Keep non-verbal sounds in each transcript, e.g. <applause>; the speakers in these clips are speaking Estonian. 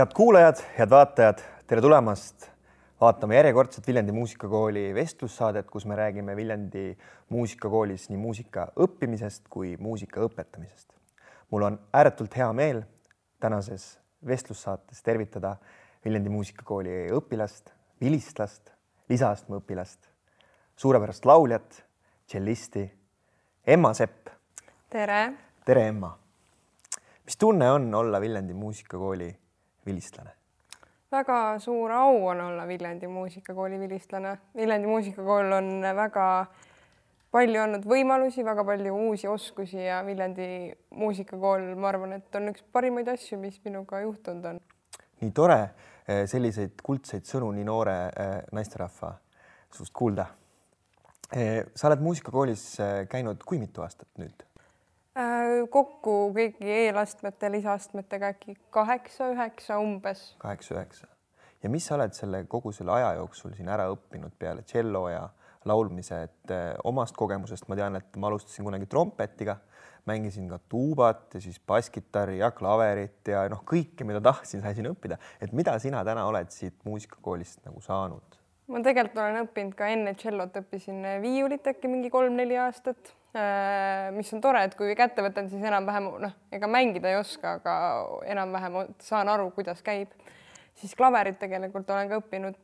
head kuulajad, head vaatajad, tere tulemast vaatama järjekordset Viljandi muusikakooli vestlussaadet, kus me räägime Viljandi muusikakoolis nii muusika õppimisest kui muusika õpetamisest. mul on ääretult hea meel tänases vestlussaates tervitada Viljandi muusikakooli õpilast, vilistlast, lisaastme õpilast, suurepärast lauljat, tšellisti Emma Sepp. tere. tere, Emma. mis tunne on olla Viljandi muusikakooli vilistlane? väga suur au on olla Viljandi muusikakooli vilistlane. Viljandi muusikakool on väga palju andnud võimalusi, väga palju uusi oskusi ja Viljandi muusikakool, ma arvan, et on üks parimaid asju, mis minuga juhtunud on. nii tore eh, selliseid kuldseid sõnu nii noore eh, naisterahva suust kuulda. Eh, sa oled muusikakoolis käinud kui mitu aastat nüüd? Äh, kokku kõigi eelastmete, lisaastmetega äkki kaheksa-üheksa umbes. kaheksa-üheksa ja mis sa oled selle kogu selle aja jooksul siin ära õppinud peale tšello ja laulmise, et eh, omast kogemusest ma tean, et ma alustasin kunagi trompetiga, mängisin ka tuubat ja siis basskitarri ja klaverit ja noh, kõike, mida tahtsin, sain õppida. et mida sina täna oled siit muusikakoolist nagu saanud? ma tegelikult olen õppinud ka enne tšellot, õppisin viiulit äkki mingi kolm-neli aastat Äh, mis on tore, et kui kätte võtan, siis enam-vähem noh, ega mängida ei oska, aga enam-vähem saan aru, kuidas käib. siis klaverit tegelikult olen ka õppinud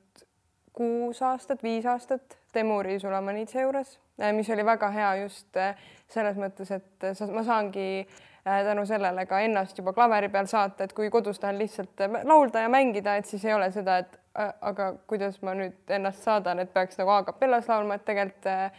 kuus aastat, viis aastat Temuri Sulamanitsa juures, äh, mis oli väga hea just äh, selles mõttes, et ma saangi tänu sellele ka ennast juba klaveri peal saata, et kui kodus tahan lihtsalt laulda ja mängida, et siis ei ole seda, et aga kuidas ma nüüd ennast saadan, et peaks nagu a capellas laulma, et tegelikult Äh,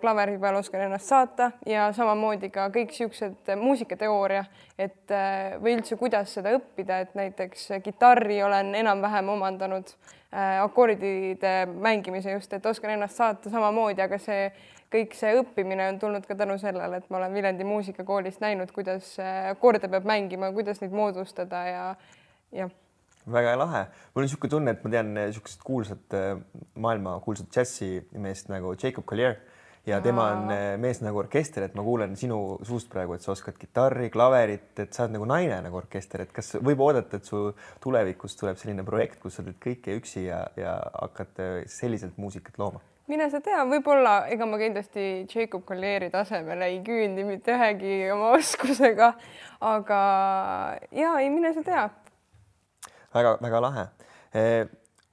klaveri peal oskan ennast saata ja samamoodi ka kõik niisugused muusikateooria, et äh, või üldse, kuidas seda õppida, et näiteks kitarri olen enam-vähem omandanud äh, akordide mängimise just, et oskan ennast saata samamoodi, aga see kõik see õppimine on tulnud ka tänu sellele, et ma olen Viljandi muusikakoolist näinud, kuidas akorde peab mängima, kuidas neid moodustada ja jah väga lahe, mul on niisugune tunne, et ma tean niisugust kuulsat äh, maailma kuulsat džässimeest nagu Jacob Collier ja tema on äh, mees nagu orkester, et ma kuulen sinu suust praegu, et sa oskad kitarri, klaverit, et sa oled nagu naine nagu orkester, et kas võib oodata, et su tulevikus tuleb selline projekt, kus sa teed kõike üksi ja, ja hakkad selliselt muusikat looma? mine sa tea, võib-olla ega ma kindlasti Jacob Collieri tasemele ei küündi mitte ühegi oma oskusega, aga ja ei, mine sa tea väga-väga lahe. Eh,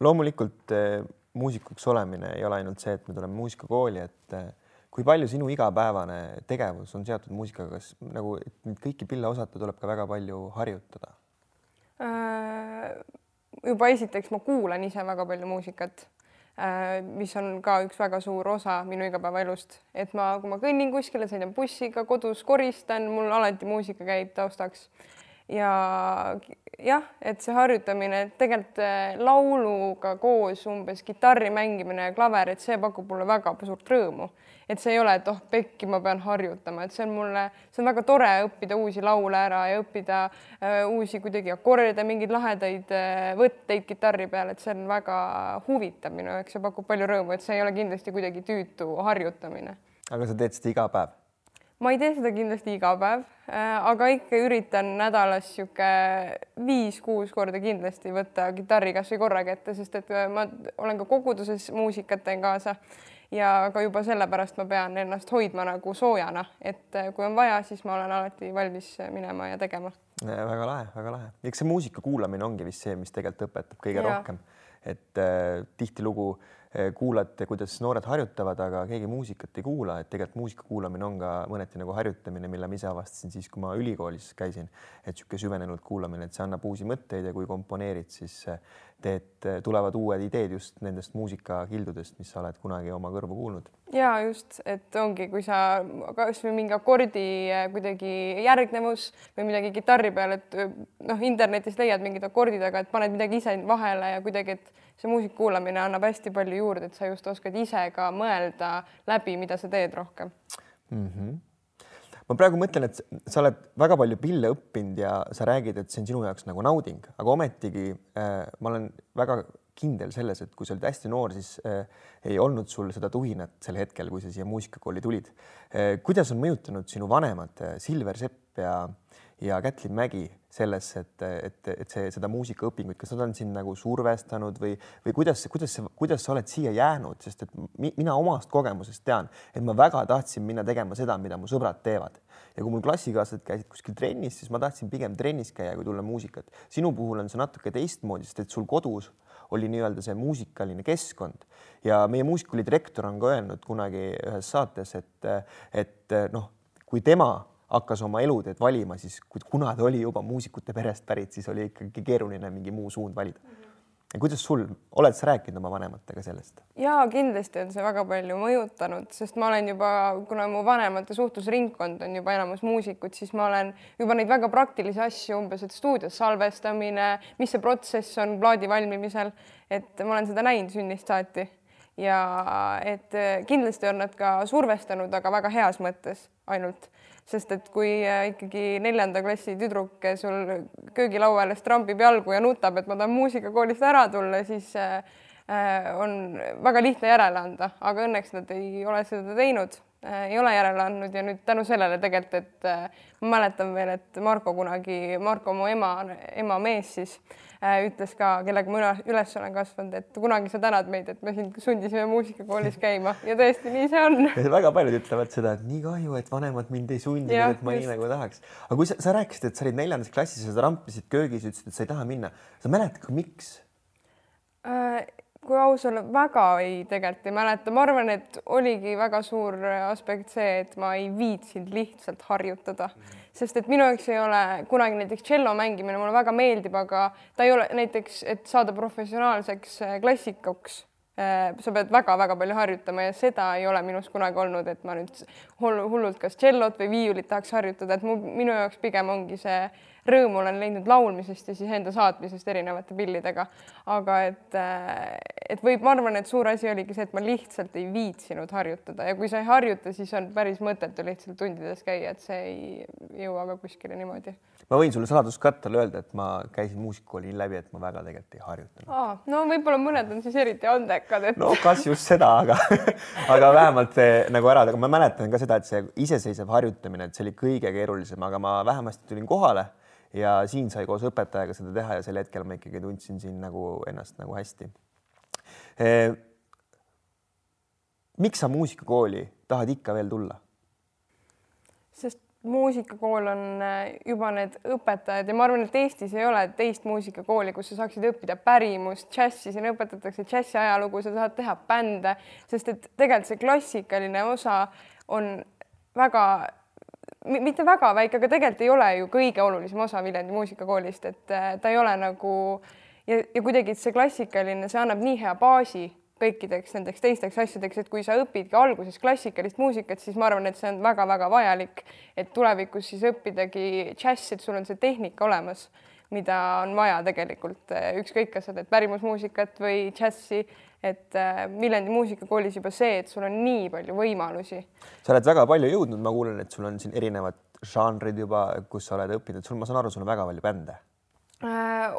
loomulikult eh, muusikuks olemine ei ole ainult see, et me tuleme muusikakooli, et eh, kui palju sinu igapäevane tegevus on seotud muusikaga, kas nagu kõiki pille osata tuleb ka väga palju harjutada äh,? juba esiteks ma kuulan ise väga palju muusikat äh,, mis on ka üks väga suur osa minu igapäevaelust, et ma, kui ma kõnnin kuskile, sõidan bussiga, kodus koristan, mul alati muusika käib taustaks ja jah, et see harjutamine tegelikult äh, lauluga koos umbes kitarri mängimine ja klaver, et see pakub mulle väga suurt rõõmu. et see ei ole, et oh pekki, ma pean harjutama, et see on mulle, see on väga tore õppida uusi laule ära ja õppida äh, uusi kuidagi akorde, mingeid lahedaid äh, võtteid kitarri peal, et see on väga huvitav minu jaoks ja pakub palju rõõmu, et see ei ole kindlasti kuidagi tüütu harjutamine. aga sa teed seda iga päev? Ma ei tee seda kindlasti iga päev, äh, aga ikka üritan nädalas sihuke viis-kuus korda kindlasti võtta kitarri kasvõi korra kätte, sest et äh, ma olen ka koguduses muusikat teen kaasa ja ka juba sellepärast ma pean ennast hoidma nagu soojana, et äh, kui on vaja, siis ma olen alati valmis minema ja tegema. väga lahe, väga lahe. eks see muusika kuulamine ongi vist see, mis tegelikult õpetab kõige ja. rohkem, et äh, tihtilugu äh, kuulate, kuidas noored harjutavad, aga keegi muusikat ei kuula, et tegelikult muusika kuulamine on ka mõneti nagu harjutamine, mille ma ise avastasin siis, kui ma ülikoolis käisin, et niisugune süvenenud kuulamine, et see annab uusi mõtteid ja kui komponeerid, siis eh, teed, tulevad uued ideed just nendest muusikakildudest, mis sa oled kunagi oma kõrvu kuulnud. ja just, et ongi, kui sa kasvõi mingi akordi eh, kuidagi järgnevus või midagi kitarri peal, et noh, internetist leiad mingid akordid, aga et paned midagi ise vahele ja kuidagi, et see muusika kuulamine annab hästi palju juurde, et sa just oskad ise ka mõelda läbi, mida sa teed rohkem mm. -hmm ma praegu mõtlen, et sa oled väga palju pille õppinud ja sa räägid, et see on sinu jaoks nagu nauding, aga ometigi äh, ma olen väga kindel selles, et kui sa olid hästi noor, siis äh, ei olnud sul seda tuhinat sel hetkel, kui sa siia muusikakooli tulid äh,. kuidas on mõjutanud sinu vanemad äh, Silver Sepp ja, ja Kätlin Mägi sellesse, et, et, et see, seda muusikaõpingut, kas nad on sind nagu survestanud või, või kuidas, kuidas, kuidas sa oled siia jäänud, sest et mi, mina omast kogemusest tean, et ma väga tahtsin minna tegema seda, mida mu sõbrad teevad ja kui mul klassikaaslased käisid kuskil trennis, siis ma tahtsin pigem trennis käia, kui tulla muusikat. sinu puhul on see natuke teistmoodi, sest et sul kodus oli nii-öelda see muusikaline keskkond ja meie muusikakooli direktor on ka öelnud kunagi ühes saates, et, et noh, kui tema hakkas oma eluteed valima, siis kuna ta oli juba muusikute perest pärit, siis oli ikkagi keeruline mingi muu suund valida kuidas sul, oled sa rääkinud oma vanematega sellest? ja kindlasti on see väga palju mõjutanud, sest ma olen juba, kuna mu vanemate suhtlusringkond on juba enamus muusikud, siis ma olen juba neid väga praktilisi asju umbes, et stuudios salvestamine, mis see protsess on plaadi valmimisel, et ma olen seda näinud sünnist saati ja et kindlasti on nad ka survestanud, aga väga heas mõttes ainult sest et kui äh, ikkagi neljanda klassi tüdruk sul köögilaua ääres trambib jalgu ja nutab, et ma tahan muusikakoolist ära tulla, siis äh, äh, on väga lihtne järele anda, aga õnneks nad ei ole seda teinud ei ole järele andnud ja nüüd tänu sellele tegelikult, et ma mäletan veel, et Marko kunagi, Marko, mu ema, ema mees siis Äh, ütles ka, kellega ma üles olen kasvanud, et kunagi sa tänad meid, et me sind sundisime muusikakoolis käima ja tõesti nii see on. väga paljud ütlevad seda, et nii kahju, et vanemad mind ei sundinud, et ma just. nii nagu tahaks. aga kui sa, sa rääkisid, et sa olid neljandas klassis ja sa rampisid köögis, ütlesid, et sa ei taha minna, sa mäletad ka miks äh,? Kui aus olla, väga ei, tegelikult ei mäleta, ma arvan, et oligi väga suur aspekt see, et ma ei viitsinud lihtsalt harjutada. Sest et minu jaoks ei ole kunagi näiteks tšello mängimine mulle väga meeldib, aga ta ei ole näiteks, et saada professionaalseks äh, klassikuks äh, sa pead väga-väga palju harjutama ja seda ei ole minus kunagi olnud, et ma nüüd hullult kas tšellot või viiulit tahaks harjutada, et mu, minu jaoks pigem ongi see rõõmu olen leidnud laulmisest ja siis enda saatmisest erinevate pillidega. aga et, äh, et võib, ma arvan, et suur asi oligi see, et ma lihtsalt ei viitsinud harjutada ja kui sa ei harjuta, siis on päris mõttetu lihtsalt tundides käia, et see ei jõua ka kuskile niimoodi. ma võin sulle saladuskattele öelda, et ma käisin muusikakooli läbi, et ma väga tegelikult ei harjutanud. no võib-olla mõned on siis eriti andekad et.... no kas just seda, aga aga vähemalt nagu ära, aga ma mäletan ka seda, et see iseseisev harjutamine, et see oli kõige keerulisem, aga ma vähemasti tulin kohale ja siin sai koos õpetajaga seda teha ja sel hetkel ma ikkagi tundsin siin nagu ennast nagu hästi eh,. miks sa muusikakooli tahad ikka veel tulla? sest muusikakool on eh, juba need õpetajad ja ma arvan, et Eestis ei ole teist muusikakooli, kus sa saaksid õppida pärimust, džässi, siin õpetatakse džässi ajalugu, sa saad teha bände, sest et tegelikult see klassikaline osa on väga mitte väga väike, aga tegelikult ei ole ju kõige olulisem osa Viljandi muusikakoolist, et äh, ta ei ole nagu ja, ja kuidagi see klassikaline, see annab nii hea baasi kõikideks nendeks teisteks asjadeks, et kui sa õpidki alguses klassikalist muusikat, siis ma arvan, et see on väga-väga vajalik, et tulevikus siis õppidagi džässi, et sul on see tehnika olemas, mida on vaja tegelikult, äh, ükskõik, kas sa teed pärimusmuusikat või džässi et äh, Viljandi muusikakoolis juba see, et sul on nii palju võimalusi. sa oled väga palju jõudnud, ma kuulen, et sul on siin erinevad žanrid juba, kus sa oled õppinud, sul, ma saan aru, sul on väga palju bände äh,.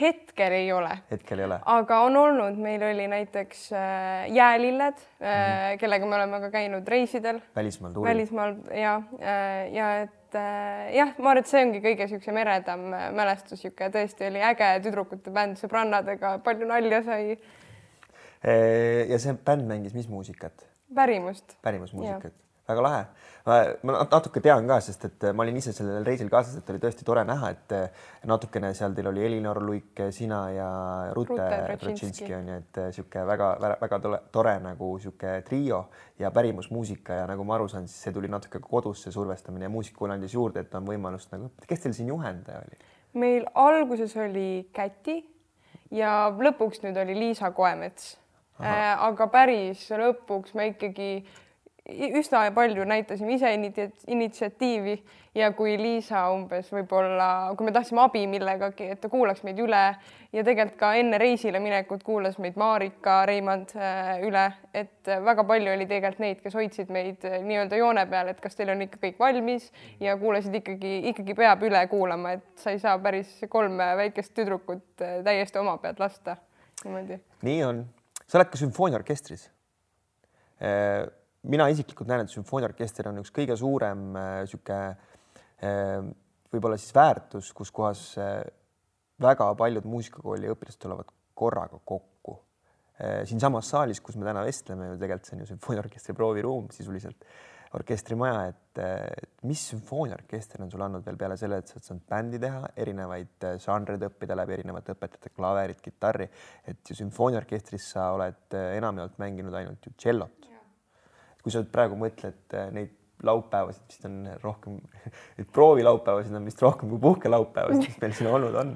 hetkel ei ole. hetkel ei ole. aga on olnud, meil oli näiteks äh, Jäälilled äh, mm, -hmm. kellega me oleme ka käinud reisidel. välismaal tuulil. välismaal ja äh,, ja et äh, jah, ma arvan, et see ongi kõige niisugusem eredam äh, mälestus, niisugune tõesti oli äge tüdrukute bänd sõbrannadega, palju nalja sai ja see bänd mängis mis muusikat? pärimust. pärimusmuusikat, väga lahe. ma natuke tean ka, sest et ma olin ise sellel reisil kaasas, et oli tõesti tore näha, et natukene seal teil oli Elinor Luik, sina ja Rute Trotšinski on ju, et niisugune väga-väga tore, tore nagu niisugune trio ja pärimusmuusika ja nagu ma aru saan, siis see tuli natuke kodus, see survestamine ja muusikakool andis juurde, et on võimalust nagu kes teil siin juhendaja oli? meil alguses oli Käti ja lõpuks nüüd oli Liisa Koemets Äh, aga päris lõpuks me ikkagi üsna palju näitasime ise initsiatiivi ja kui Liisa umbes võib-olla, kui me tahtsime abi millegagi, et ta kuulaks meid üle ja tegelikult ka enne reisile minekut kuulas meid Marika Reimand äh, üle, et väga palju oli tegelikult neid, kes hoidsid meid äh, nii-öelda joone peal, et kas teil on ikka kõik valmis ja kuulasid ikkagi, ikkagi peab üle kuulama, et sa ei saa päris kolme väikest tüdrukut täiesti oma pead lasta niimoodi. nii on sa oled ka sümfooniaorkestris. Mina isiklikult näen, et sümfooniaorkester on üks kõige suurem niisugune äh, äh, võib-olla siis väärtus, kus kohas äh, väga paljud muusikakooli õpilased tulevad korraga kokku. Siinsamas saalis, kus me täna vestleme ju tegelikult see on ju sümfooniaorkestri prooviruum sisuliselt, orkestrimaja, et, mis sümfooniaorkester on sulle andnud veel peale selle, et sa oled saanud bändi teha, erinevaid žanreid õppida läbi erinevate õpetajate, klaverit, kitarri, et ju sümfooniaorkestris sa oled enamjaolt mänginud ainult ju tšellot. Kui sa praegu mõtled neid laupäevasid vist on rohkem, <laughs> et proovilaupäevasid on vist rohkem kui puhkelaupäevasid, mis meil siin olnud on.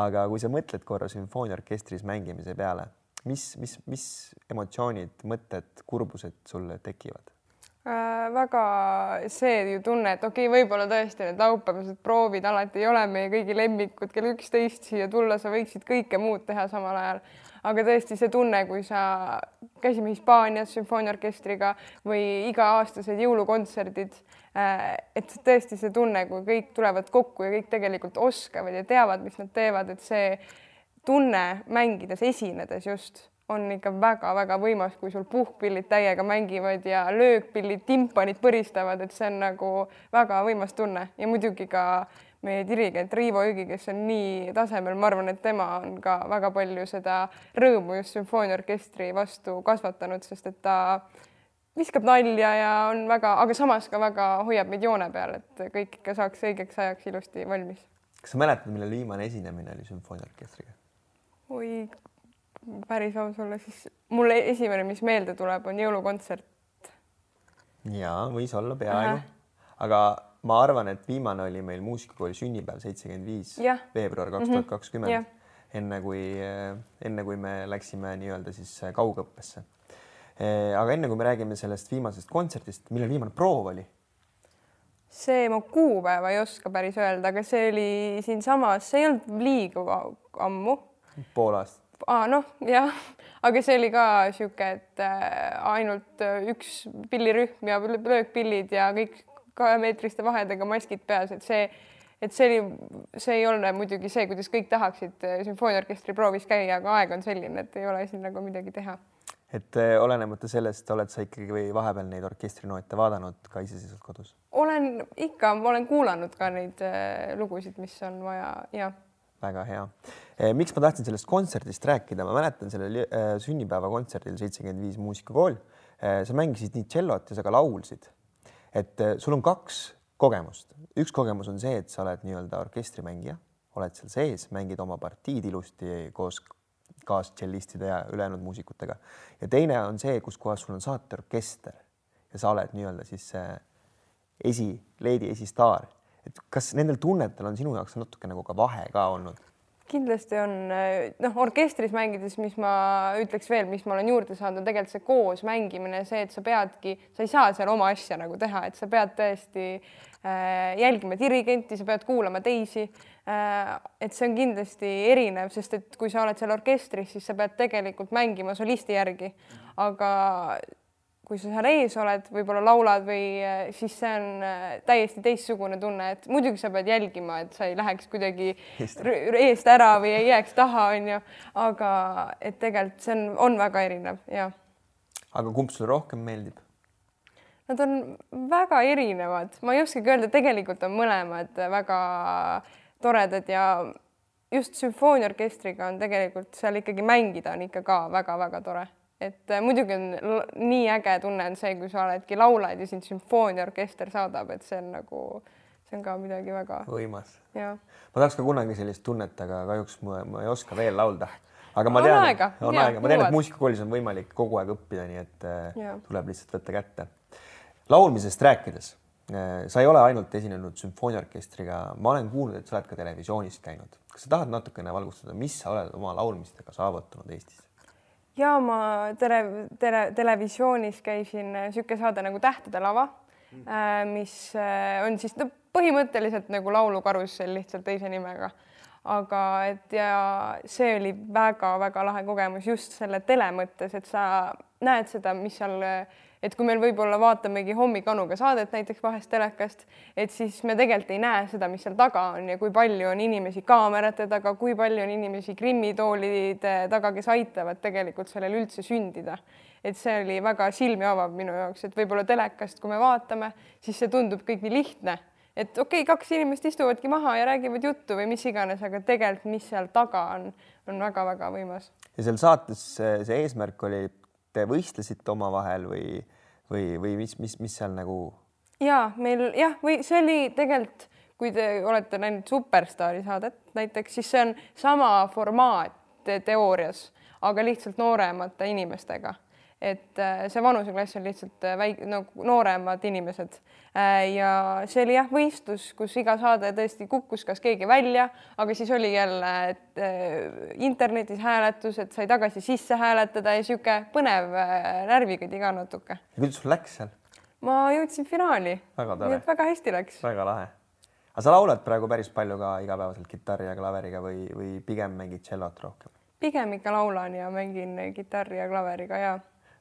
aga kui sa mõtled korra sümfooniaorkestris mängimise peale, mis, mis, mis emotsioonid, mõtted, kurbused sulle tekivad? äh,? väga see ju tunne, et okei okay,, võib-olla tõesti need laupäevased proovid alati ei ole meie kõigi lemmikud, kell üksteist siia tulla, sa võiksid kõike muud teha samal ajal. Aga tõesti see tunne, kui sa, käisime Hispaanias sümfooniaorkestriga või iga-aastased jõulukontserdid äh,, et tõesti see tunne, kui kõik tulevad kokku ja kõik tegelikult oskavad ja teavad, mis nad teevad, et see tunne mängides, esinedes just on ikka väga-väga võimas, kui sul puhkpillid täiega mängivad ja löökpillid, timpanid põristavad, et see on nagu väga võimas tunne. Ja muidugi ka meie dirigent Riivo Jügi, kes on nii tasemel, ma arvan, et tema on ka väga palju seda rõõmu just sümfooniaorkestri vastu kasvatanud, sest et ta viskab nalja ja on väga, aga samas ka väga hoiab meid joone peal, et kõik ikka saaks õigeks ajaks ilusti valmis. kas sa mäletad, millal viimane esinemine oli sümfooniaorkestriga? oi, päris aus olla, siis mulle esimene, mis meelde tuleb, on jõulukontsert. ja võis olla peaaegu, aga ma arvan, et viimane oli meil muusikakooli sünnipäev seitsekümmend viis veebruar kaks tuhat kakskümmend, enne kui, enne kui me läksime nii-öelda siis kaugõppesse. aga enne kui me räägime sellest viimasest kontserdist, millal viimane proov oli? see ma kuupäeva ei oska päris öelda, aga see oli siinsamas, see ei olnud liiga ammu. pool aastat ah,. noh, jah, aga see oli ka sihuke, et äh, ainult äh, üks pillirühm ja löökpillid ja kõik kahemeetriste vahedega maskid peas, et see, et see oli, see ei ole muidugi see, kuidas kõik tahaksid äh, sümfooniaorkestri proovis käia, aga aeg on selline, et ei ole siin nagu midagi teha. et olenemata sellest, oled sa ikkagi või vahepeal neid orkestrinoote vaadanud ka iseseisvalt kodus? olen ikka, ma olen kuulanud ka neid lugusid, mis on vaja ja väga hea. Eh, miks ma tahtsin sellest kontserdist rääkida, ma mäletan sellel eh, sünnipäevakontserdil seitsekümmend viis muusikakool. Eh, sa mängisid nii tšellot ja sa ka laulsid. Et sul on kaks kogemust, üks kogemus on see, et sa oled nii-öelda orkestrimängija, oled seal sees, mängid oma partiid ilusti koos kaastšellistide ja ülejäänud muusikutega. Ja teine on see, kus kohas sul on saateorkester ja sa oled nii-öelda siis esi, leedi esistaar. Et kas nendel tunnetel on sinu jaoks natuke nagu ka vahe ka olnud? Kindlasti on noh, orkestris mängides, mis ma ütleks veel, mis ma olen juurde saanud, on tegelikult see koos mängimine, see, et sa peadki, sa ei saa seal oma asja nagu teha, et sa pead tõesti äh, jälgima dirigenti, sa pead kuulama teisi äh,. et see on kindlasti erinev, sest et kui sa oled seal orkestris, siis sa pead tegelikult mängima solisti järgi, aga kui sa seal ees oled, võib-olla laulad või eh, siis see on eh, täiesti teistsugune tunne, et muidugi sa pead jälgima, et sa ei läheks kuidagi eest ära või ei jääks taha, onju, aga et tegelikult see on, on väga erinev ja. aga kumb sulle rohkem meeldib? Nad on väga erinevad, ma ei oskagi öelda, tegelikult on mõlemad väga toredad ja just sümfooniaorkestriga on tegelikult seal ikkagi mängida on ikka ka väga-väga tore et äh, muidugi on nii äge tunne on see, kui sa oledki laulad ja sind sümfooniaorkester saadab, et see on nagu, see on ka midagi väga võimas. ma tahaks ka kunagi sellist tunnet, aga kahjuks ma, ma ei oska veel laulda. aga ma tean, on aega, on aega., ma tean, et muusikakoolis on võimalik kogu aeg õppida, nii et äh, ja. tuleb lihtsalt võtta kätte. laulmisest rääkides, äh, sa ei ole ainult esinenud sümfooniaorkestriga, ma olen kuulnud, et sa oled ka televisioonis käinud. kas sa tahad natukene valgustada, mis sa oled oma laulmistega saavutanud Eestis? Ja ma tele, tele, televisioonis käisin niisugune saade nagu Tähtede lava mm., mis äh, on siis no põhimõtteliselt nagu laulukarussell lihtsalt teise nimega. aga et ja see oli väga-väga lahe kogemus just selle tele mõttes, et sa näed seda, mis seal et kui meil võib-olla vaatamegi hommikanuga saadet näiteks vahest telekast, et siis me tegelikult ei näe seda, mis seal taga on ja kui palju on inimesi kaamerate taga, kui palju on inimesi grimmitoolide taga, kes aitavad tegelikult sellel üldse sündida. et see oli väga silmi avav minu jaoks, et võib-olla telekast, kui me vaatame, siis see tundub kõik nii lihtne et okei okay,, kaks inimest istuvadki maha ja räägivad juttu või mis iganes, aga tegelikult, mis seal taga on, on väga-väga võimas. ja seal saates see eesmärk oli, te võistlesite omavahel või, või, või mis, mis, mis seal nagu? ja meil jah, või see oli tegelikult, kui te olete näinud Superstaari saadet näiteks, siis see on sama formaat teoorias, aga lihtsalt nooremate inimestega et äh, see vanuseklass on lihtsalt äh, väike, nagu nooremad inimesed. Äh, ja see oli jah, võistlus, kus iga saade tõesti kukkus kas keegi välja, aga siis oli jälle internetis hääletus, et sai tagasi sisse hääletada ja sihuke põnev närvikõdi ka natuke. kuidas sul läks seal? ma jõudsin finaali. nii et väga hästi läks. väga lahe. aga sa laulad praegu päris palju ka igapäevaselt kitarri ja klaveriga või, või pigem mängid tšellot rohkem? pigem ikka laulan ja mängin kitarri ja klaveriga ja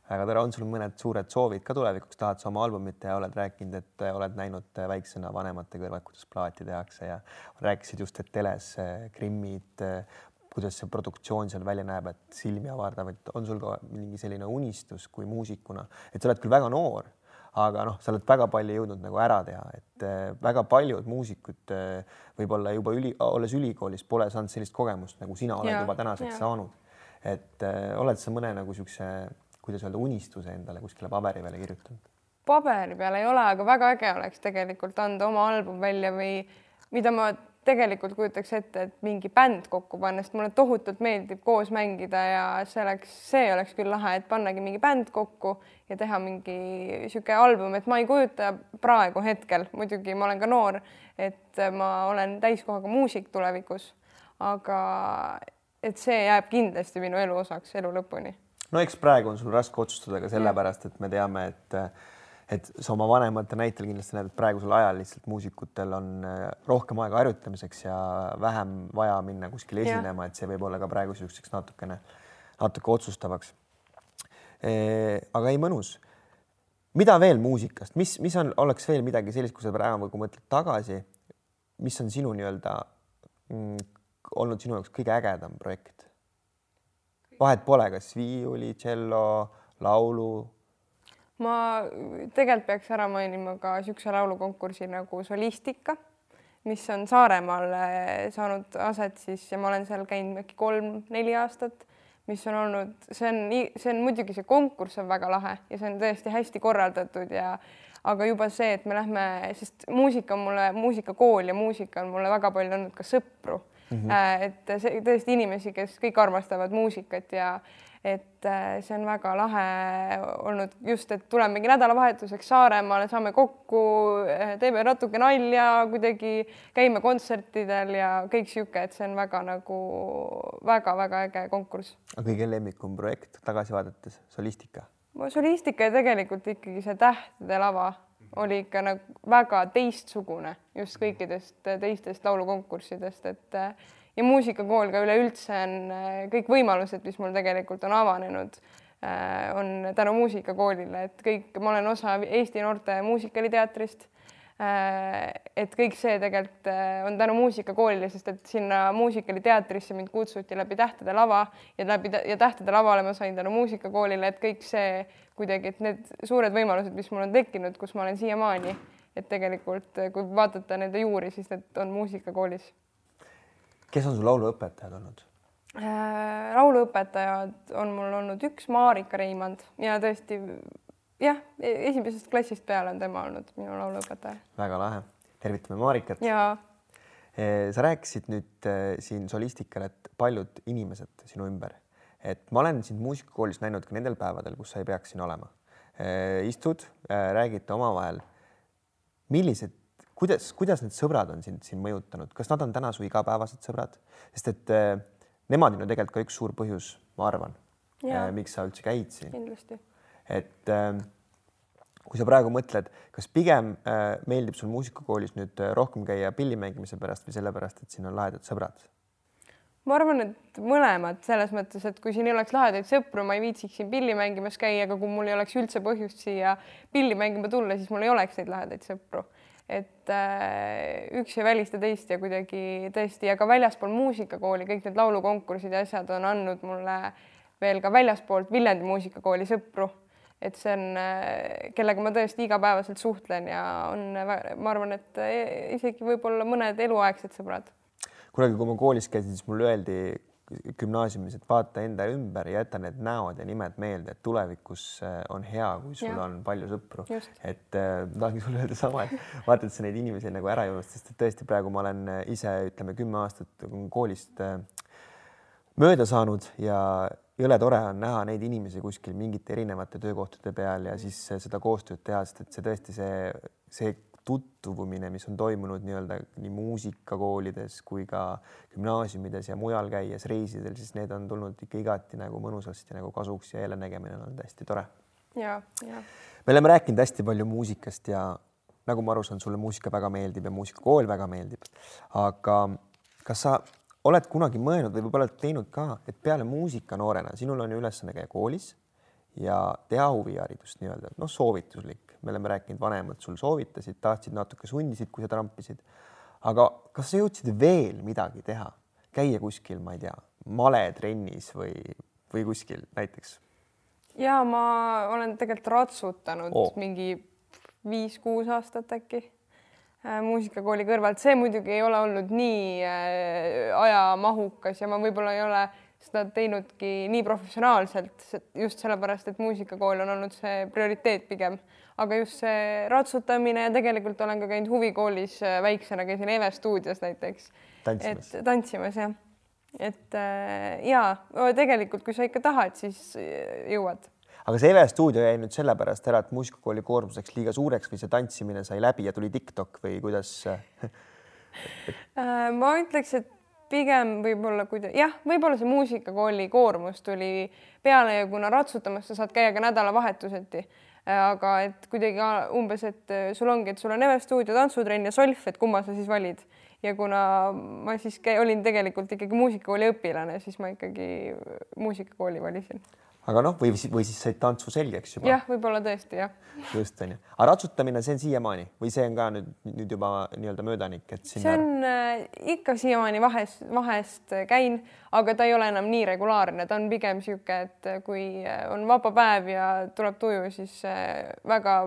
väga tore, on sul mõned suured soovid ka tulevikuks, tahad sa oma albumit teha, oled rääkinud, et äh, oled näinud äh, väiksena vanemate kõrval, kuidas plaati tehakse ja rääkisid just, et teles grimmid, äh, kuidas see produktsioon seal välja näeb, et silmi avardav, et on sul ka mingi selline unistus kui muusikuna, et sa oled küll väga noor, aga noh, sa oled väga palju jõudnud nagu ära teha, et väga paljud muusikud võib-olla juba üli, olles ülikoolis pole saanud sellist kogemust, nagu sina oled ja, juba tänaseks ja. saanud. et oled sa mõne nagu niisuguse kuidas öelda, unistuse endale kuskile paberi peale kirjutanud? paberi peal ei ole, aga väga äge oleks tegelikult anda oma album välja või mida ma tegelikult kujutaks ette, et mingi bänd kokku panna, sest mulle tohutult meeldib koos mängida ja see oleks, see oleks küll lahe, et pannagi mingi bänd kokku ja teha mingi sihuke album, et ma ei kujuta praegu hetkel, muidugi ma olen ka noor, et ma olen täiskohaga muusik tulevikus, aga et see jääb kindlasti minu elu osaks elu lõpuni no eks praegu on sul raske otsustada ka sellepärast, et me teame, et et sa oma vanemate näitel kindlasti näed, et praegusel ajal lihtsalt muusikutel on äh, rohkem aega harjutamiseks ja vähem vaja minna kuskile esinema, et see võib olla ka praegu niisuguseks natukene, natuke otsustavaks e,. aga ei, mõnus. mida veel muusikast, mis, mis on, oleks veel midagi sellist, kui sa praegu mõtled tagasi, mis on sinu nii-öelda mm, olnud sinu jaoks kõige ägedam projekt? Vahet pole, kas viiuli, tšello, laulu? ma tegelikult peaks ära mainima ka niisuguse laulukonkursi nagu Solistika, mis on Saaremaal saanud aset siis ja ma olen seal käinud äkki kolm-neli aastat, mis on olnud, see on, see on muidugi see konkurss on väga lahe ja see on tõesti hästi korraldatud ja aga juba see, et me lähme, sest muusika on mulle, muusikakool ja muusika on mulle väga palju andnud ka sõpru mm. -hmm. et see tõesti inimesi, kes kõik armastavad muusikat ja et äh, see on väga lahe olnud just, et tulemegi nädalavahetuseks Saaremaale, saame kokku, äh, teeme natuke nalja, kuidagi käime kontsertidel ja kõik sihuke, et see on väga nagu väga-väga äge konkurss. aga kõige lemmikum projekt tagasi vaadates, solistika? solistika ja tegelikult ikkagi see Tähtede lava oli ikka nagu väga teistsugune just kõikidest teistest laulukonkurssidest, et ja muusikakool ka üleüldse on kõik võimalused, mis mul tegelikult on avanenud, on tänu muusikakoolile, et kõik, ma olen osa Eesti Noorte Muusikaliteatrist Äh, et kõik see tegelikult äh, on tänu muusikakoolile, sest et sinna muusikaliteatrisse mind kutsuti läbi Tähtede lava ja läbi ja Tähtede lavale ma sain tänu muusikakoolile, et kõik see kuidagi, et need suured võimalused, mis mul on tekkinud, kus ma olen siiamaani, et tegelikult äh, kui vaadata nende juuri, siis need on muusikakoolis. kes on su lauluõpetajad olnud? lauluõpetajad on mul olnud üks Marika Reimand ja tõesti jah, esimesest klassist peale on tema olnud minu lauluõpetaja. väga lahe, tervitame Marikat. ja. E, sa rääkisid nüüd e, siin solistikal, et paljud inimesed sinu ümber, et ma olen sind muusikakoolis näinud ka nendel päevadel, kus sa ei peaks siin olema. E, istud, räägite omavahel. millised, kuidas, kuidas need sõbrad on sind siin mõjutanud, kas nad on täna su igapäevased sõbrad, sest et nemad on ju tegelikult ka üks suur põhjus, ma arvan, miks sa üldse käid siin. kindlasti et ähm, kui sa praegu mõtled, kas pigem äh, meeldib sul muusikakoolis nüüd äh, rohkem käia pilli mängimise pärast või sellepärast, et siin on lahedad sõbrad? ma arvan, et mõlemad selles mõttes, et kui siin ei oleks lahedaid sõpru, ma ei viitsiks siin pilli mängimas käia, aga kui mul ei oleks üldse põhjust siia pilli mängima tulla, siis mul ei oleks neid lahedaid sõpru. et äh, üks ei välista teist ja kuidagi tõesti ja ka väljaspool muusikakooli kõik need laulukonkursid ja asjad on andnud mulle veel ka väljaspoolt Viljandi muusikakooli sõpru et see on, kellega ma tõesti igapäevaselt suhtlen ja on, ma arvan, et isegi võib-olla mõned eluaegsed sõbrad. kunagi, kui ma koolis käisin, siis mulle öeldi gümnaasiumis, et vaata enda ümber ja jäta need näod ja nimed meelde, et tulevikus äh, on hea, kui sul ja. on palju sõpru. et äh, tahangi sulle öelda sama, et vaata, et sa neid inimesi nagu ära ei unusta, sest et tõesti praegu ma olen äh, ise ütleme kümme aastat koolist äh, mööda saanud ja jõle tore on näha neid inimesi kuskil mingite erinevate töökohtade peal ja siis seda koostööd teha, sest et see tõesti see, see tutvumine, mis on toimunud nii-öelda nii muusikakoolides kui ka gümnaasiumides ja mujal käies reisidel, siis need on tulnud ikka igati nagu mõnusasti nagu kasuks ja jälle-nägemine on olnud hästi tore. ja, ja. me oleme rääkinud hästi palju muusikast ja nagu ma aru saan, sulle muusika väga meeldib ja muusikakool väga meeldib. aga kas sa oled kunagi mõelnud või võib-olla oled teinud ka, et peale muusika noorena, sinul on ju ülesanne käia koolis ja teha huviharidust nii-öelda, noh, soovituslik, me oleme rääkinud, vanemad sul soovitasid, tahtsid natuke sundisid, kui sa trampisid. aga kas sa jõudsid veel midagi teha, käia kuskil, ma ei tea, maletrennis või, või kuskil näiteks? ja ma olen tegelikult ratsutanud oh. mingi viis-kuus aastat äkki muusikakooli kõrvalt, see muidugi ei ole olnud nii äh, ajamahukas ja ma võib-olla ei ole seda teinudki nii professionaalselt just sellepärast, et muusikakool on olnud see prioriteet pigem, aga just see ratsutamine ja tegelikult olen ka käinud huvikoolis äh, väiksena, käisin Eve stuudios näiteks. tantsimas? tantsimas jah, et ja tegelikult, kui sa ikka tahad, siis jõuad aga see EVE stuudio jäi nüüd sellepärast ära, et muusikakooli koormus läks liiga suureks või see tantsimine sai läbi ja tuli Tiktok või kuidas äh, ma ütleks, et pigem võib-olla kuida-, jah, võib-olla see muusikakooli koormus tuli peale ja kuna ratsutamas sa saad käia ka nädalavahetuseti, äh, aga et kuidagi umbes, et äh, sul ongi, et sul on EVE stuudio, tantsutrenn ja solf, et kumma sa siis valid. Ja kuna ma siis käi, olin tegelikult ikkagi muusikakooli õpilane, siis ma ikkagi muusikakooli valisin aga noh, või, või siis said tantsu selgeks juba. jah, võib-olla tõesti jah. just onju, aga ratsutamine, see on siiamaani või see on ka nüüd, nüüd juba nii-öelda möödanik, et sinna... see on äh, ikka siiamaani vahest, vahest käin, aga ta ei ole enam nii regulaarne, ta on pigem niisugune, et kui äh, on vaba päev ja tuleb tuju, siis äh, väga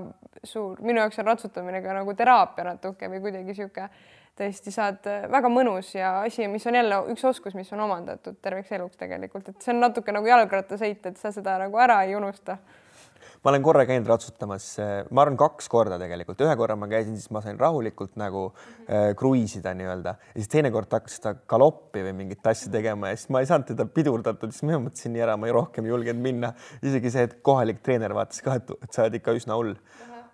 suur, minu jaoks on ratsutamine ka nagu teraapia natuke või kuidagi niisugune tõesti saad äh, väga mõnus ja asi, mis on jälle üks oskus, mis on omandatud terveks eluks tegelikult, et see on natuke nagu jalgrattasõit, et sa seda nagu ära ei unusta. Ma olen korra käinud ratsutamas, äh, ma arvan, kaks korda tegelikult, ühe korra ma käisin, siis ma sain rahulikult nagu äh, kruiisida nii-öelda. Ja siis teinekord hakkas seda galoppi või mingit asja tegema ja siis ma ei saanud teda pidurdatud, siis ma mõtlesin nii ära, ma ei rohkem julgenud minna. isegi see, et kohalik treener vaatas ka, et sa oled ikka üsna hull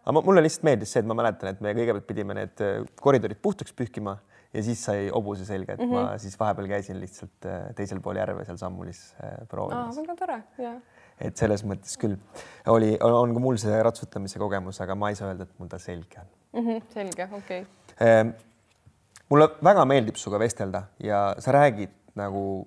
aga mulle lihtsalt meeldis see, et ma mäletan, et me kõigepealt pidime need äh, koridorid puhtaks pühkima ja siis sai hobuse selga, et mm -hmm. ma siis vahepeal käisin lihtsalt äh, teisel pool järve seal Sammulis äh, proovimas. väga tore, jah. et selles mõttes küll oli, on ka mul see ratsutamise kogemus, aga ma ei saa öelda, et mul ta selge on mm. -hmm, selge, okei okay. Ehm, mulle väga meeldib sinuga vestelda ja sa räägid nagu,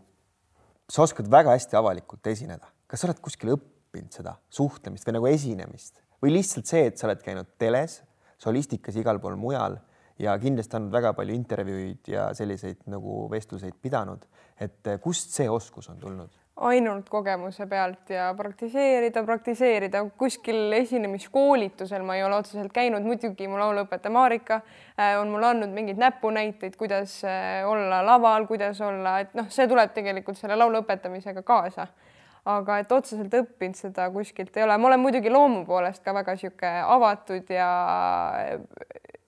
sa oskad väga hästi avalikult esineda. kas sa oled kuskil õppinud seda suhtlemist või nagu esinemist? Või lihtsalt see, et sa oled käinud teles, solistikas igal pool mujal ja kindlasti andnud väga palju intervjuuid ja selliseid nagu vestluseid pidanud, et eh, kust see oskus on tulnud? ainult kogemuse pealt ja praktiseerida, praktiseerida. Kuskil esinemiskoolitusel ma ei ole otseselt käinud, muidugi mu lauluõpetaja Marika eh, on mulle andnud mingeid näpunäiteid, kuidas eh, olla laval, kuidas olla, et noh, see tuleb tegelikult selle laulu õpetamisega kaasa aga et otseselt õppinud seda kuskilt ei ole, ma olen muidugi loomu poolest ka väga niisugune avatud ja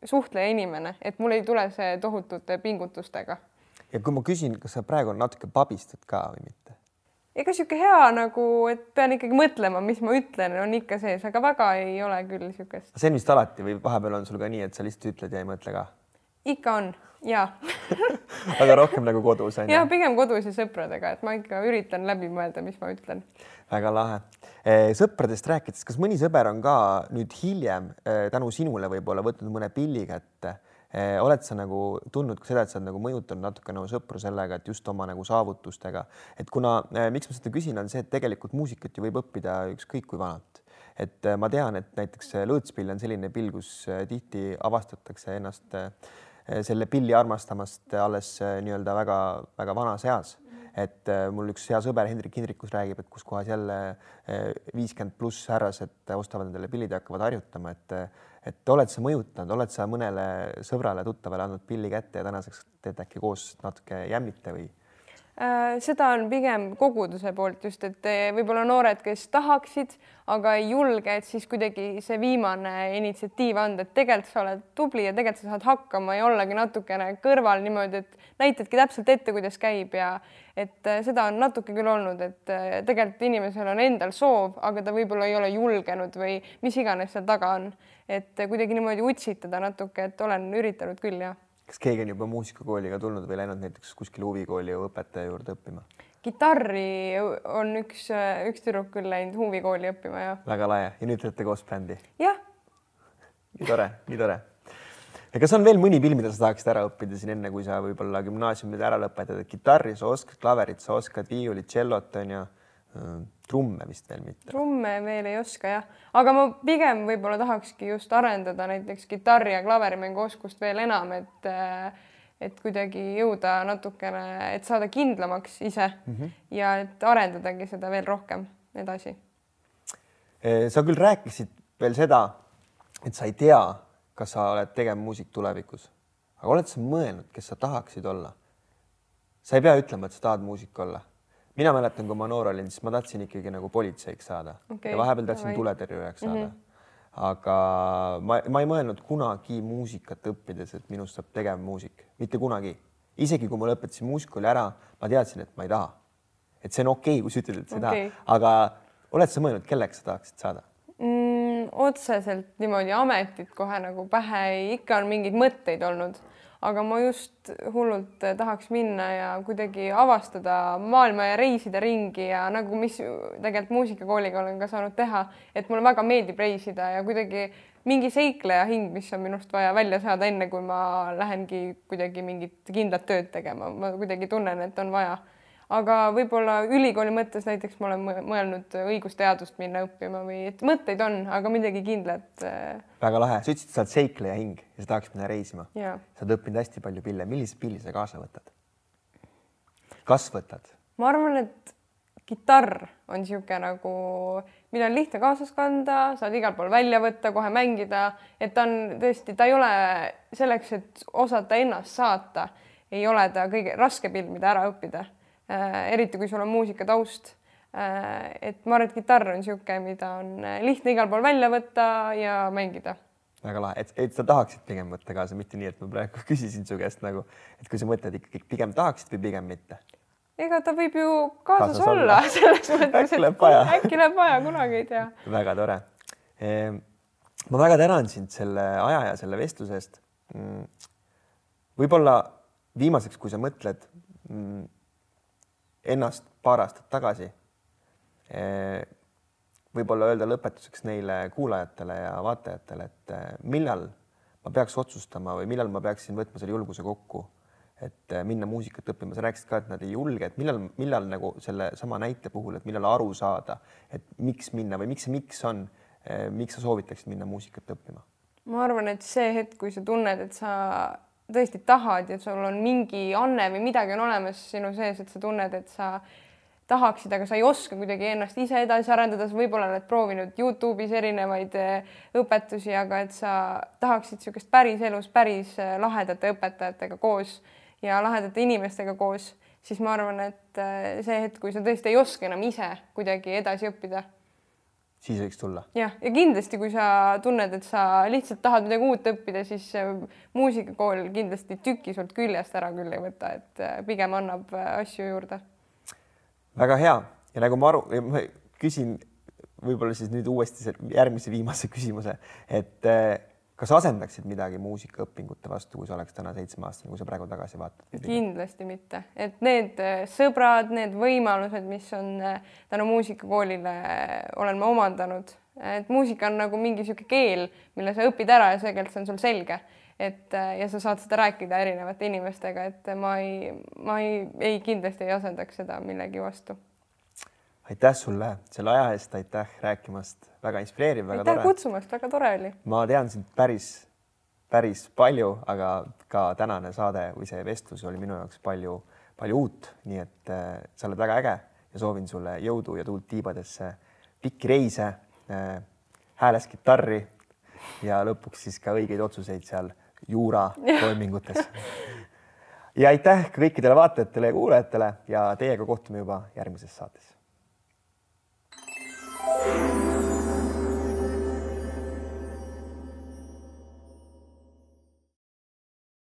suhtleja inimene, et mul ei tule see tohutute pingutustega. ja kui ma küsin, kas sa praegu natuke pabistad ka või mitte? ega niisugune hea nagu, et pean ikkagi mõtlema, mis ma ütlen, on ikka sees, aga väga ei ole küll niisugust. see on vist alati või vahepeal on sul ka nii, et sa lihtsalt ütled ja ei mõtle ka? Ikka on ja <laughs> aga rohkem nagu kodus on ju? ja pigem kodus ja sõpradega, et ma ikka üritan läbi mõelda, mis ma ütlen. väga lahe. Eh, sõpradest rääkides, kas mõni sõber on ka nüüd hiljem eh, tänu sinule võib-olla võtnud mõne pilli kätte? Eh, oled sa nagu tundnud ka seda, et sa oled nagu mõjutanud natuke nagu sõpru sellega, et just oma nagu saavutustega, et kuna, miks ma seda küsin, on see, et tegelikult muusikat ju võib õppida ükskõik kui vanalt et ma tean, et näiteks lõõtspill on selline pill, kus tihti avastatakse ennast äh, selle pilli armastamast alles eh, nii-öelda väga-väga vanas eas. et äh, mul üks hea sõber Hendrik Hindrikus räägib, et kus kohas jälle viiskümmend pluss härrased ostavad endale pillid ja hakkavad harjutama, et et oled sa mõjutanud, oled sa mõnele sõbrale, tuttavale andnud pilli kätte ja tänaseks teete äkki koos natuke jämmite või? Äh, seda on pigem koguduse poolt just, et eh, võib-olla noored, kes tahaksid, aga ei julge, et siis kuidagi see viimane initsiatiiv anda, et tegelikult sa oled tubli ja tegelikult sa saad hakkama ja ollagi natukene kõrval niimoodi, et näitadki täpselt ette, kuidas käib ja et eh, seda on natuke küll olnud, et eh, tegelikult inimesel on endal soov, aga ta võib-olla ei ole julgenud või mis iganes seal taga on, et kuidagi niimoodi utsitada natuke, et olen üritanud küll, jah kas keegi on juba muusikakooli ka tulnud või läinud näiteks kuskile huvikooli õpetaja juurde õppima? kitarri on üks, üks tüdruk küll läinud huvikooli õppima ja. väga lahe ja nüüd teete koos bändi? jah. nii tore, nii tore. ja kas on veel mõni pill, mida sa tahaksid ära õppida siin enne, kui sa võib-olla gümnaasiumi ära lõpetad, et kitarri sa oskad, klaverit sa oskad, viiulit, tšellot on ju trumme vist veel mitte. trumme veel ei oska jah, aga ma pigem võib-olla tahakski just arendada näiteks kitarri ja klaverimängu oskust veel enam, et et kuidagi jõuda natukene, et saada kindlamaks ise mm -hmm. ja et arendadagi seda veel rohkem edasi. Eh, sa küll rääkisid veel seda, et sa ei tea, kas sa oled tegevmuusik tulevikus, aga oled sa mõelnud, kes sa tahaksid olla? sa ei pea ütlema, et sa tahad muusik olla mina mäletan, kui ma noor olin, siis ma tahtsin ikkagi nagu politseiks saada okay. ja vahepeal tahtsin tuletõrjujaks saada mm. -hmm. aga ma, ma ei mõelnud kunagi muusikat õppides, et minust saab tegevmuusik, mitte kunagi. isegi kui ma lõpetasin muusikakooli ära, ma teadsin, et ma ei taha. et see on okei okay,, kui sa ütled, et sa okay. ei taha, aga oled sa mõelnud, kelleks sa tahaksid saada mm,? otseselt niimoodi ametit kohe nagu pähe ei, ikka on mingeid mõtteid olnud aga ma just hullult tahaks minna ja kuidagi avastada maailma ja reisida ringi ja nagu, mis tegelikult muusikakooliga olen ka saanud teha, et mulle väga meeldib reisida ja kuidagi mingi seikleja hing, mis on minust vaja välja saada, enne kui ma lähengi kuidagi mingit kindlat tööd tegema, ma kuidagi tunnen, et on vaja aga võib-olla ülikooli mõttes näiteks ma olen mõelnud õigusteadust minna õppima või et mõtteid on, aga midagi kindlat. Äh, väga lahe, sa ütlesid, sa oled seikleja hing ja sa tahaks minna reisima. sa oled õppinud hästi palju pille, milliseid pille sa kaasa võtad? kas võtad? ma arvan, et kitarr on niisugune nagu, mida on lihtne kaasas kanda, saad igal pool välja võtta, kohe mängida, et ta on tõesti, ta ei ole selleks, et osata ennast saata, ei ole ta kõige raskem pill, mida ära õppida eriti kui sul on muusikataust. Äh, et ma arvan, et kitarr on niisugune, mida on äh, lihtne igal pool välja võtta ja mängida väga lahe, et, et sa tahaksid pigem võtta kaasa, mitte nii, et ma praegu <laughs> küsisin su käest nagu, et kui sa mõtled ikkagi pigem tahaksid või pigem mitte? ega ta võib ju kaasas, kaasas olla, olla. <laughs> selles mõttes, et läheb äkki läheb vaja, kunagi ei tea. väga tore. Ehm, ma väga tänan sind selle aja ja selle vestluse eest. Mm, võib-olla viimaseks, kui sa mõtled mm, ennast paar aastat tagasi. Eh, võib-olla öelda lõpetuseks neile kuulajatele ja vaatajatele, et eh, millal ma peaks otsustama või millal ma peaksin võtma selle julguse kokku, et eh, minna muusikat õppima, sa rääkisid ka, et nad ei julge, et millal, millal nagu sellesama näite puhul, et millal aru saada, et miks minna või miks see miks on, miks sa soovitaksid minna muusikat õppima? ma arvan, et see hetk, kui sa tunned, et sa tõesti tahad ja sul on mingi anne või midagi on olemas sinu sees, et sa tunned, et sa tahaksid, aga sa ei oska kuidagi ennast ise edasi arendada, sa võib-olla oled proovinud Youtube'is erinevaid eh, õpetusi, aga et sa tahaksid niisugust päriselus päris eh, lahedate õpetajatega koos ja lahedate inimestega koos, siis ma arvan, et eh, see hetk, kui sa tõesti ei oska enam ise kuidagi edasi õppida siis võiks tulla. jah, ja kindlasti, kui sa tunned, et sa lihtsalt tahad midagi uut õppida, siis muusikakool kindlasti tüki sult küljest ära küll ei võta, et äh, pigem annab äh, asju juurde. väga hea ja nagu ma aru, ma küsin võib-olla siis nüüd uuesti järgmise viimase küsimuse, et äh, kas asendaksid midagi muusikaõpingute vastu, kui sa oleks täna seitsmeaastane, kui sa praegu tagasi vaatad? kindlasti mitte, et need äh, sõbrad, need võimalused, mis on äh, tänu muusikakoolile äh, olen ma omandanud, et muusika on nagu mingi niisugune keel, mille sa õpid ära ja seekord see on sul selge, et ja sa saad seda rääkida erinevate inimestega, et ma ei, ma ei, ei kindlasti ei asendaks seda millegi vastu aitäh sulle selle aja eest, aitäh rääkimast, väga inspireeriv, väga aitäh tore. kutsumast, väga tore oli. ma tean sind päris, päris palju, aga ka tänane saade või see vestlus oli minu jaoks palju, palju uut, nii et äh, sa oled väga äge ja soovin sulle jõudu ja tuult tiibadesse, pikki reise äh,, hääles kitarri ja lõpuks siis ka õigeid otsuseid seal juura <laughs> toimingutes. ja aitäh kõikidele vaatajatele ja kuulajatele ja teiega kohtume juba järgmises saates